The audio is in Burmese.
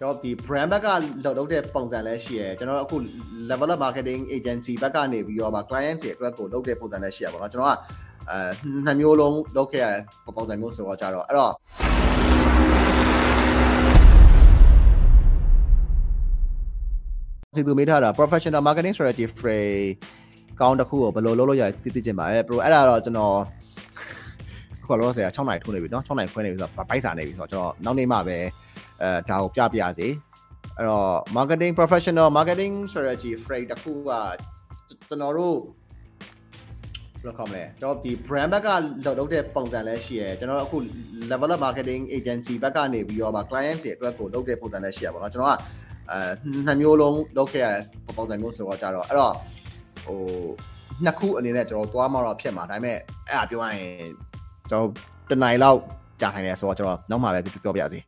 ကျွန်တော်ဒီ brand ဘက်ကလုပ်လုပ်တဲ့ပုံစံလည်းရှိရယ်ကျွန်တော်အခု level up marketing agency ဘက်ကနေပြီးတော့ဗာ client တွေအတွက်ကိုလုပ်တဲ့ပုံစံလည်းရှိရပါတော့ကျွန်တော်ကအဲနှစ်မျိုးလုံးလုပ်ခဲ့ရတဲ့ပုံစံမျိုးဆိုတော့ကြတော့အဲ့တော့စီသူမေးထားတာ professional marketing strategy frame ကောင်းတစ်ခုကိုဘယ်လိုလုပ်လို့ရသိသိချင်ပါလဲ bro အဲ့ဒါတော့ကျွန်တော်ခုလောဆယ်6နိုင်ထိုးနေပြီเนาะ6နိုင်ခွဲနေပြီဆိုတော့ဘိုက်စာနေပြီဆိုတော့ကျွန်တော်နောက်နေ့မှပဲ အဲဒါကိုပြပြစေအဲ့တော့ marketing professional marketing strategy frame တစ်ခုကကျွန်တော်တို့ဘယ်လိုခေါ်မလဲကျွန်တော်ဒီ brand ဘက်ကလုပ်လုပ်တဲ့ပုံစံလည်းရှိရယ်ကျွန်တော်အခု level up marketing agency ဘက်ကနေပြီးတော့ဗာ client တွေအတွက်ကိုလုပ်တဲ့ပုံစံလည်းရှိရပါတော့ကျွန်တော်ကအဲနှစ်မျိုးလုံးလုပ်ခဲ့ရတဲ့ပုံစံမျိုးဆိုတော့ကြတော့အဲ့တော့ဟိုနှစ်ခုအနေနဲ့ကျွန်တော်သွားမှတော့ဖြစ်မှာဒါပေမဲ့အဲ့ဒါပြောရရင်ကျွန်တော်တနိုင်လောက်ကြာထိုင်နေဆိုတော့ကျွန်တော်နောက်မှပဲပြောပြစီ